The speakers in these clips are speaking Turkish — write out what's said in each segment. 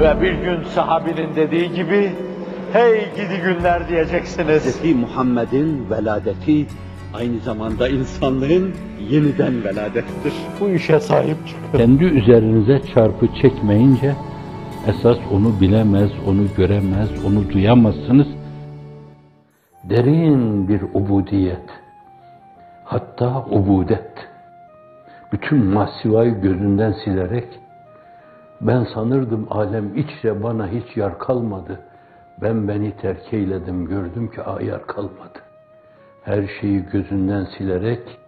Ve bir gün sahabinin dediği gibi, hey gidi günler diyeceksiniz. Hz. Muhammed'in veladeti aynı zamanda insanlığın yeniden veladettir. Bu işe sahip çıkın. Kendi üzerinize çarpı çekmeyince esas onu bilemez, onu göremez, onu duyamazsınız. Derin bir ubudiyet, hatta ubudet. Bütün masivayı gözünden silerek ben sanırdım alem içre bana hiç yar kalmadı. Ben beni terk eyledim, gördüm ki ayar kalmadı. Her şeyi gözünden silerek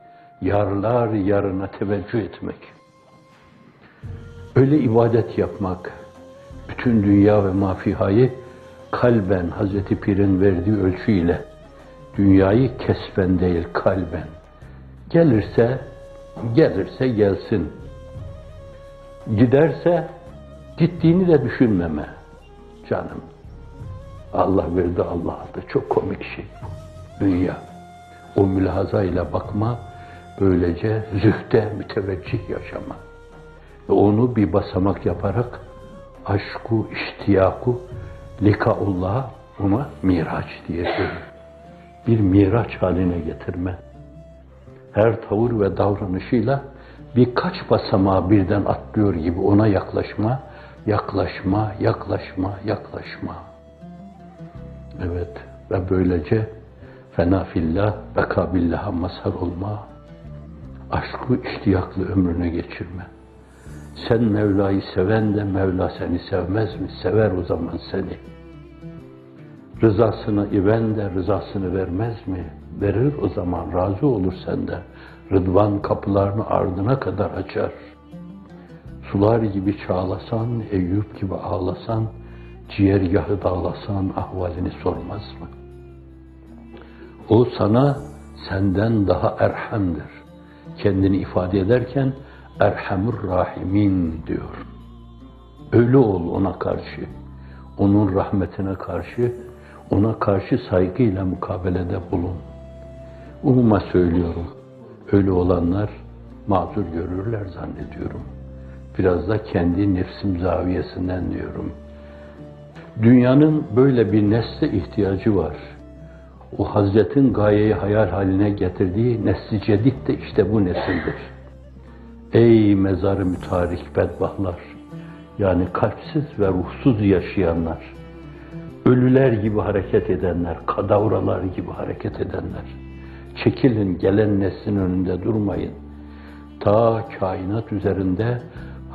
yarlar yarına teveccüh etmek. Öyle ibadet yapmak, bütün dünya ve mafihayı kalben Hazreti Pir'in verdiği ölçüyle dünyayı kesben değil kalben. Gelirse, gelirse gelsin. Giderse gittiğini de düşünmeme canım. Allah verdi Allah aldı. Çok komik şey bu. Dünya. O mülahazayla bakma, böylece zühde müteveccih yaşama. Ve onu bir basamak yaparak aşku, iştiyaku, likaullah buna miraç diye söylüyor. Bir miraç haline getirme. Her tavır ve davranışıyla birkaç basamağı birden atlıyor gibi ona yaklaşma, yaklaşma, yaklaşma, yaklaşma. Evet ve böylece fena fillah, beka billaha mazhar olma, aşkı iştiyaklı ömrüne geçirme. Sen Mevla'yı seven de Mevla seni sevmez mi? Sever o zaman seni. Rızasını iven de rızasını vermez mi? Verir o zaman razı olur sende. Rıdvan kapılarını ardına kadar açar. Sular gibi çağlasan, Eyüp gibi ağlasan, ciğergahı dağlasan ahvalini sormaz mı? O sana senden daha erhemdir. Kendini ifade ederken Erhamur Rahimin diyor. Öyle ol ona karşı. Onun rahmetine karşı, ona karşı saygıyla mukabelede bulun. Umuma söylüyorum. Öyle olanlar mazur görürler zannediyorum. Biraz da kendi nefsim zaviyesinden diyorum. Dünyanın böyle bir nesle ihtiyacı var. O Hazretin gayeyi hayal haline getirdiği nesli cedid de işte bu nesildir. Ey mezarı mütarik bedbahlar! Yani kalpsiz ve ruhsuz yaşayanlar, ölüler gibi hareket edenler, kadavralar gibi hareket edenler, çekilin gelen neslin önünde durmayın. Ta kainat üzerinde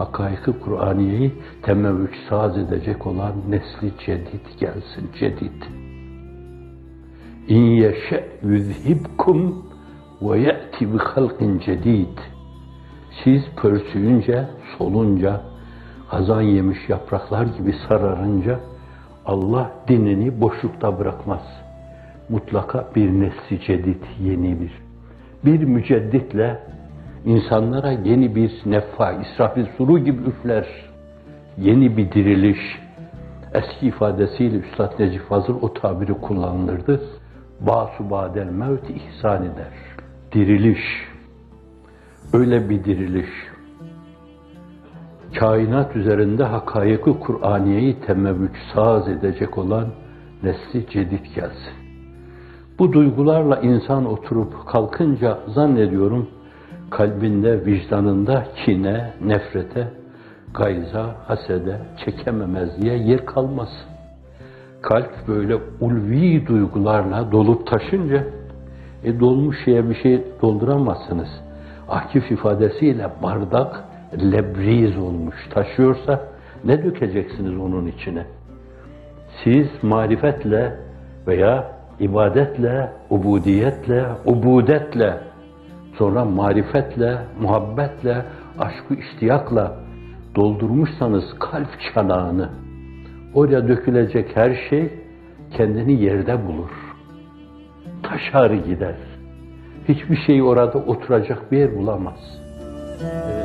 hakaiki Kur'aniyeyi temevvüç saz edecek olan nesli cedid gelsin, cedid. İn yeşe yüzhibkum ve ye'ti bi halkin cedid. Siz pörsüyünce, solunca, hazan yemiş yapraklar gibi sararınca Allah dinini boşlukta bırakmaz. Mutlaka bir nesli cedid, yeni bir. Bir mücedditle insanlara yeni bir nefha, israfil suru gibi üfler. Yeni bir diriliş. Eski ifadesiyle Üstad Necip Fazıl o tabiri kullanılırdı. Basu badel mevti ihsan eder. Diriliş. Öyle bir diriliş. Kainat üzerinde hakayıkı Kur'aniyeyi temevvüç saz edecek olan nesli cedid gelsin. Bu duygularla insan oturup kalkınca zannediyorum kalbinde, vicdanında kine, nefrete, gayza, hasede, çekememezliğe yer kalmaz. Kalp böyle ulvi duygularla dolup taşınca e, dolmuş şeye bir şey dolduramazsınız. Akif ifadesiyle bardak lebriz olmuş taşıyorsa ne dökeceksiniz onun içine? Siz marifetle veya ibadetle, ubudiyetle, ubudetle, sonra marifetle, muhabbetle, aşkı iştiyakla doldurmuşsanız kalp çanağını, oraya dökülecek her şey kendini yerde bulur. Taşar gider. Hiçbir şey orada oturacak bir yer bulamaz. Evet.